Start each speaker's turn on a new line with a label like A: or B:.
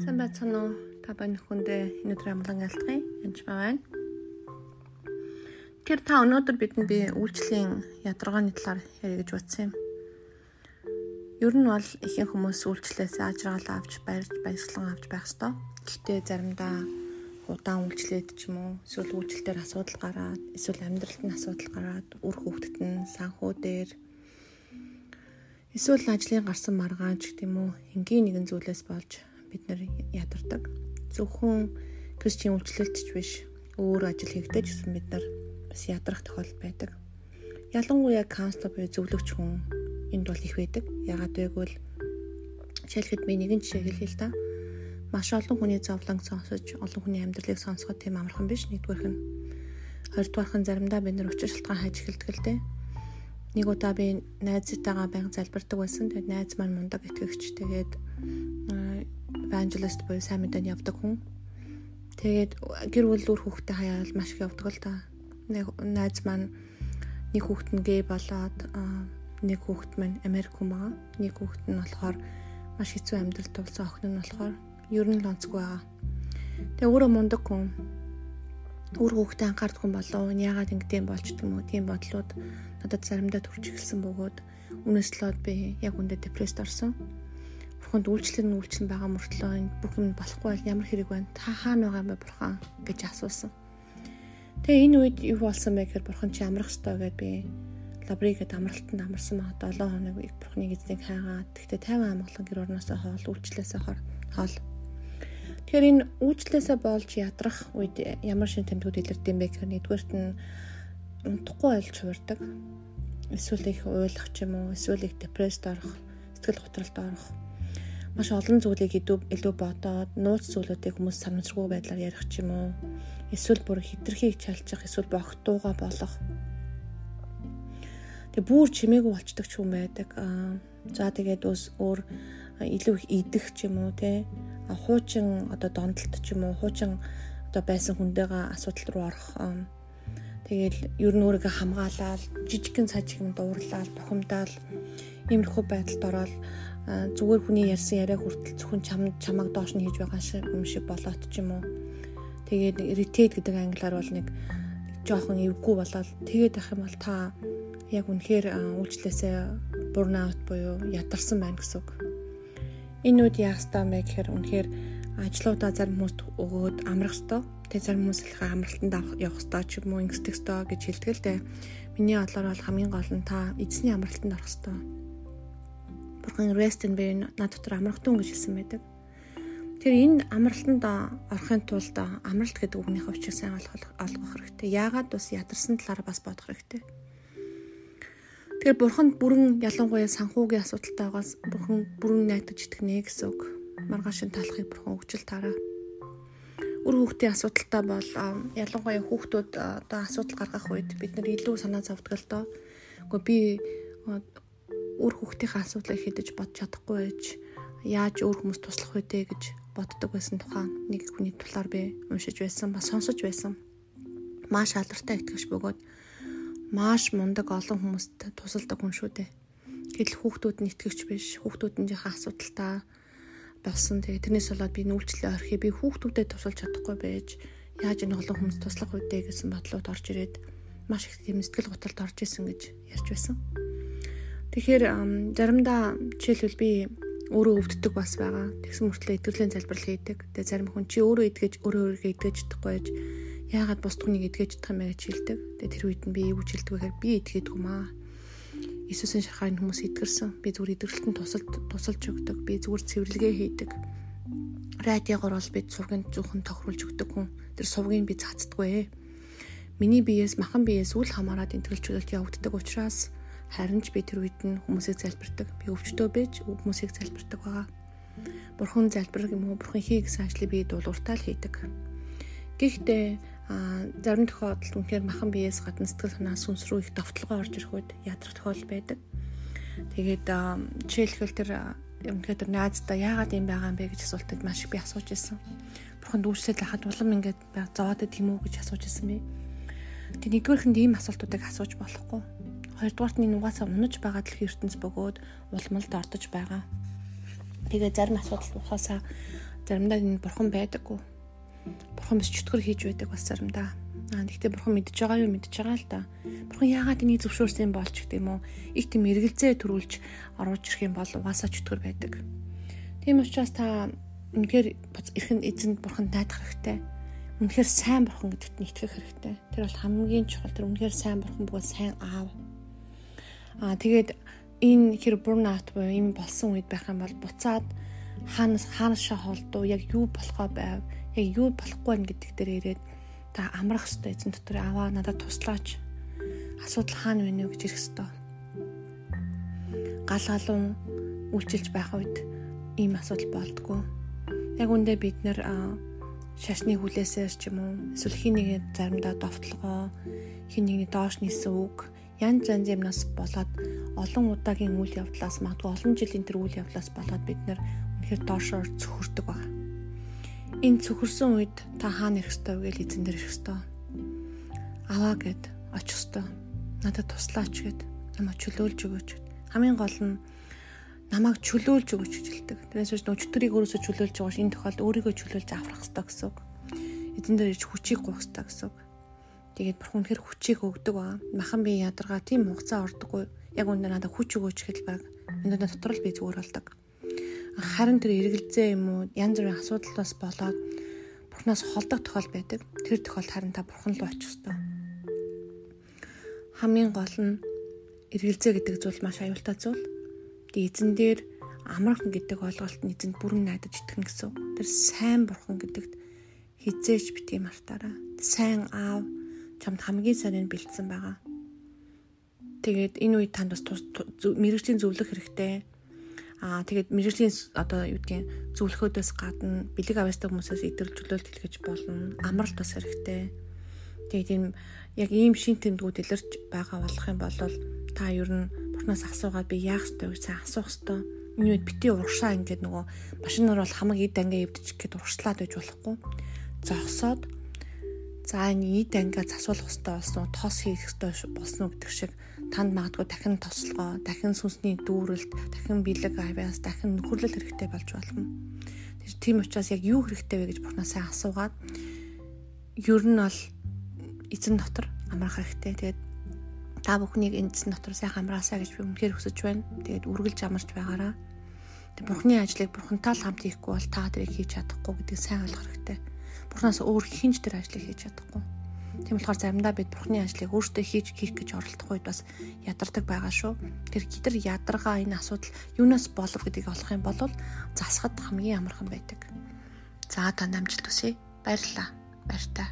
A: Сайн байцгаана уу? Та байна хүндээ энэ өдрийн амглан ялтгын янж байна. Тэр та өнөөдөр бидэнд би үйлчлэлийн ядаргааны талаар ярих гэж бодсон юм. Ер нь бол ихэнх хүмүүс үйлчлээс ажраал авч баярж баясгалан авч байх ёстой. Гэхдээ заримдаа удаан үйлчлээд ч юм уу эсвэл үйлчлэлээр асуудал гараад эсвэл амьдралд нь асуудал гараад үр хөвгтөд нь санхүү дээр эсвэл ажлын гарсан маргаан ч гэдэм үү энгийн нэгэн зүйлээс болж бид нэр ядардаг. Зөвхөн кришчийн үйлчлэлт ч биш өөр ажил хийгдэж гэсэн бид нар бас ядрах тохиолдол байдаг. Ялангуяа каунслер буюу зөвлөгч хүн энд бол их байдаг. Ягаад гэвэл жишээлхэд би нэгэн жишээ хэлье л да. Маш олон хүний зовлон сонсож, олон хүний амьдралыг сонсоход тийм амархан биш нэгдүгээрх нь. Хоёрдугаарх нь заримдаа бид нар учир шалтгаан хайж эхэлдэг л дээ. Нэг удаа би найзтайгаа байнга залбирдаг байсан. Тэгээд найз маань мундаг итгэгч. Тэгээд evangelist буюу сайн мэдээнд явдаг хүн. Тэгээд гэр бүл үр хүүхдээ хаяал маш их явдаг л. Нэг найз маань нэг хүүхэд нь гей болоод нэг хүүхэд маань Америк хүн байгаа. Нэг хүүхэд нь болохоор маш хэцүү амьдралд тулсан охин нь болохоор ер нь л онцгүй байгаа. Тэгээ өөрөө мундаг хүн. Үр хүүхдээ анхаардаг хүн болов уу? Яагаад ингэдэм болчдөг юм уу? Тийм бодлууд надад заримдаа төрж эхэлсэн бөгөөд үнэслээд би яг үндэ депресд орсон бурханд үйлчлэл нь үйлчлэн байгаа мөртлөө энэ бүх юм болохгүй бол ямар хэрэг байна? Та хаана байгаа юм бэ бурхан гэж асуусан. Тэгээ энэ үед юу болсон бэ гэхээр бурхан чи амрах ёстой гэд би лабригэд амралтанд амарсан маа 7 хоног бурханы эзнийг хайгаад тэгтээ 50 амгалан гэр орноосоо хоол үйлчлээсээ хоол. Тэгэхээр энэ үйлчлээсээ болж ядрах үед ямар шин тэмдгүүд илэрдэм бэ гэхээр нэгдүгээрт нь унтахгүй ойлж хувирдаг. Эсвэл их уйлах ч юм уу, эсвэл их депресд орох, сэтгэл готролд орох маш олон зүйлийг илүү бодоод нууц зүйлүүдийг хүмүүс санамсаргүй байдлаар ярих ч юм уу? Эсвэл бүр хитрхийг чалчих эсвэл богтууга болох. Тэг бүр чимээгүй болчдөг ч юм байдаг. За тэгээд ус өөр илүү их идэх ч юм уу те? Хуучин одоо дондолт ч юм уу хуучин одоо байсан хүнтэйгээ асуудал руу орох Тэгэл ер нь өөрийгөө хамгаалаад жижигхэн сажигм дуурлаад бухимдаал иймэрхүү байдалд ороод зүгээр хүний ярьсан яриа хүртэл зөвхөн чам чамаг доош нь хийж байгаа юм шиг болоод ч юм уу. Тэгээд irritate гэдэг англиар бол нэг жоохон эвгүй болоод тэгээд ах юм бол та яг үнэхээр үйлчлээсээ burnout буюу ядарсан байна гэсэн үг. Энэ үед яах ёстой мэ гэхээр үнэхээр ажлуудаа зарим хүмүүст өгөөд амрах ёстой. Тэгээд зарим хүмүүс их амралтанд явах ёстой ч юм уу ингэдэг ёстой гэж хэлдэг л дээ. Миний бодлоор бол хамгийн гол нь та эзний амралтанд орох ёстой Бурхан rest in bay над дотор амрагтун гэж хэлсэн байдаг. Тэр энэ амралтанд орохын тулд амралт гэдэг үгнийхээ учрыг сайн олгох хэрэгтэй. Яагаад бас ядарсан талаараа бас бодох хэрэгтэй. Тэгэхээр бурханд бүрэн ялангуяа санхүүгийн асуудалтай байгаас бурхан бүрэн найдаж итгэнэ гэсэн үг. Маргаашин талахыг бурхан өгчл таараа. Үр хүүхдийн асуудалтай бол ялангуяа хүүхдүүд одоо асуудал гаргах үед бид нар илүү санаа доо. Гэхдээ би өөр хүүхдийнхээ асуудлыг хэдэж бодож чадахгүй байж яаж өөр хүмүүс туслах вэ гэж боддог байсан тухайн нэг хүний талаар би уншиж байсан ба сонсож байсан. Маш алдартай итгэж бөгөөд маш мундаг олон хүмүүст тусалдаг хүн шүү дээ. Гэтэл хүүхдүүд нь итгэвч биш. Хүүхдүүдийнхээ асуудалтай болсон. Тэгээ тэрнээс болоод би нүүлчлээ орхи би хүүхдүүдэд тусалж чадахгүй байж яаж энэ олон хүмүүс туслах вэ гэсэн бодлоод орж ирээд маш их тийм сэтгэл готолд орж исэн гэж ярьж байсан. Тэгэхээр заримдаа жишээлбэл би өөрөө өвддөг бас байгаа. Тэгсэн мөртлөө итгэвлийн залбирал хийдэг. Тэгээ зарим хүн чи өөрөө идгэж өөрөө өөрийгөө идгэж чадахгүй байж яагаад бус түүнийг идгэж чадах юм бэ гэж хэлдэг. Тэгээ тэр үед нь би юу хэлдэг вэ гэхээр би идгээдгүй маа. Иесусийн шахаар хүмүүс итгэрсэн. Би зүгээр идэвхрэлтэн тусалд тусалж өгдөг. Би зүгээр цэвэрлэгээ хийдэг. Радиогоор бол би сургын зөвхөн тохируулж өгдөг хүн. Тэр сувгийг би цацдаггүй. Миний биеэс махан биеэс үл хамааран тэнцвэрлжүүлэлт явагддаг учраас Харин ч би тэр үед нь хүмүүсийг залбирдаг. Би өвчтөө байж хүмүүсийг залбирдаг байгаа. Бурхан залбирх юм уу? Бурхан хий гэсэн ажлыг би дуулууртаа л хийдэг. Гэхдээ зарим тохиолдолд үнэхээр махан биеэс гадна сэтгэл санаа сүнс рүү их довтлогоо орж ирэх үед ядрах тохиолдол байдаг. Тэгээд жишээлбэл тэр үнэхээр тэр найздаа яагаад юм байгаа юм бэ гэж асуултад маш их би асууж ирсэн. Бурхан дүүсэл хахад улам ингээд зовоод тийм үү гэж асууж ирсэн би. Тэг нэгдүгээрхэнд ийм асуултуудыг асууж болохгүй Хоёрдугаарт нь нугасаа унаж байгаа дэлхийн ертөнц бөгөөд улмалд ордож байгаа. Тэгээ зарим асуудал ухаасаа заримдаа энэ бурхан байдаггүй. Бурхан биш чөтгөр хийж байдаг бас заримдаа. Аа гэхдээ бурхан мэдж байгаа юу мэдж байгаа л да. Бурхан яагаад энийг зөвшөөрсөн болч гэдэг юм уу? Их тийм эргэлзээ төрүүлж оруулж ирэх юм бол угаасаа чөтгөр байдаг. Тийм учраас та үнэхээр эрхэн эзэнд бурханд найдах хэрэгтэй үнэхээр сайн бурхан гэдэгт итгэх хэрэгтэй. Тэр бол хамгийн чухал. Тэр үнэхээр сайн бурхан бөгөөд сайн аав. Аа тэгээд энэ хэр бурнаут буюу юм болсон үед байх юм бол буцаад хаанаас хаанашаа холдуу яг юу болохоо байв. Яг юу болохгүй нь гэдэг дээр ирээд та амрах хэрэгтэй эзэн дотор аваа надад туслаач. Асуудал хаана вэ гэж ирэх хэрэгтэй. Гал галуун үйлчилж байх үед ийм асуудал болдгоо. Яг үндэ бид нэр шашны хүлээсээс ч юм уу эсвэл хин нэгэ заримдаа довтлогоо хин нэгний доош нисэн үг янз янз юмнаас болоод олон удаагийн үйл явдлаас магадгүй олон жилийн тэр үйл явдлаас болоод бид нэр үнэхээр доошоор цөхөрдөг баг. Энэ цөхөрсөн үед та хаана ирэх ёстой вэ гэж эзэн дээр ирэх ёстой. Аваа гэд очих ёстой. Надад туслаач гэд намайг чөлөөлж өгөөч. Хамгийн гол нь намайг чөлөөлж өгч гэж хэлдэг. Тэрээс биш өчтөрийг өөрөөсөө чөлөөлж байгаа ш энэ тохиолдолд өөрийгөө чөлөөлж аврах хэрэгтэй гэсэн үг. Эзэн дээр ич хүчийг гуйх хэрэгтэй гэсэн үг. Тэгээд бурхан үнэхэр хүчийг өгдөг ба махан би ядаргаа тийм хугацаа ордоггүй. Яг үнээр надад хүч өгөөч гэхэл баг энэ дотор л би зүгээр болдог. Харин тэр эргэлзээ юм уу янз бүрийн асуудлаас болоод бурхнаас холдох тохиол байдаг. Тэр тохиолдолд харин та бурхан руу очих ёстой. Хамгийн гол нь эргэлзээ гэдэг зүйл маш аюултай зүйл Тэгээ эзэн дээр амрах гэдэг ойлголт нь эзэнд бүрэн найдаж итгэн гэсэн. Тэр сайн бурхан гэдэгт хизээч битгий мартаараа. Сайн аав чамд хамгийн сайныг бэлдсэн байгаа. Тэгээд энэ үед танд бас мэрэгжлийн зөвлөх хэрэгтэй. Аа тэгээд мэрэгжлийн одоо юу гэдгийг зөвлөхөөдөөс гадна бэлэг авьяастай хүмүүсээс чөлөөлт хэлгэж болно. Амралт бас хэрэгтэй. Тэгээд энэ яг ийм шин тэмдгүүд илэрч байгаа болох юм бол та ер нь бурхнаас асуугаад би яах ёстой гэж сайн асуух ёстой. Энэ үед бити урагшаа ингээд нөгөө машинаар бол хамаг эд ангаа эвдчих гээд урагшлаад байж болохгүй. Зогсоод за энэ эд ангаа засуулах ёстой болсон тос хийх ёстой болсон уу гэдэг шиг танд магадгүй дахин тослогоо, дахин сүнсний дүүрэлт, дахин бэлэг авяас, дахин нөхөрлөл хэрэгтэй болж болно. Тийм учраас яг юу хэрэгтэй вэ гэж бурхнаас сайн асуугаад ер нь бол эзэн дотор амрах хэрэгтэй. Тэгээд та бүхнийг эндсэн дотор сайхан амраасаа гэж би үнэхээр хүсэж байна. Тэгээд үргэлж амарч байгаараа. Тэг Бурхны ажлыг Бурхантай л хамт хийхгүй бол та тэрийг хийж чадахгүй гэдгийг сайн ойлгох хэрэгтэй. Бурханаас өөр хинж тэр ажлыг хийж чадахгүй. Тийм болохоор заримдаа бид Бурхны ажлыг өөртөө хийж хийх гэж оролдох үед бас ядардаг байгаа шүү. Тэр гидэр ядаргаа энэ асуудал юунаас болов гэдгийг олох юм бол засахад хамгийн амархан байдаг. За та намжилт үсэ. Баярлалаа. Баяртай.